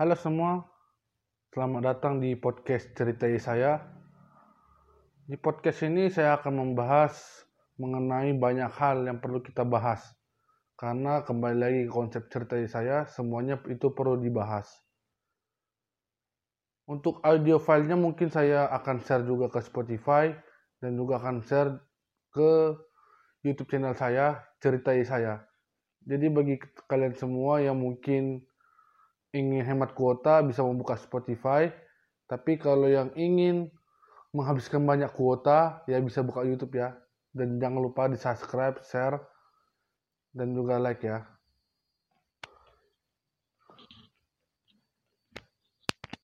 Halo semua, selamat datang di podcast Ceritai Saya. Di podcast ini saya akan membahas mengenai banyak hal yang perlu kita bahas. Karena kembali lagi konsep Ceritai Saya, semuanya itu perlu dibahas. Untuk audio filenya mungkin saya akan share juga ke Spotify dan juga akan share ke YouTube channel saya, Ceritai Saya. Jadi bagi kalian semua yang mungkin ingin hemat kuota bisa membuka Spotify. Tapi kalau yang ingin menghabiskan banyak kuota ya bisa buka YouTube ya. Dan jangan lupa di subscribe, share, dan juga like ya.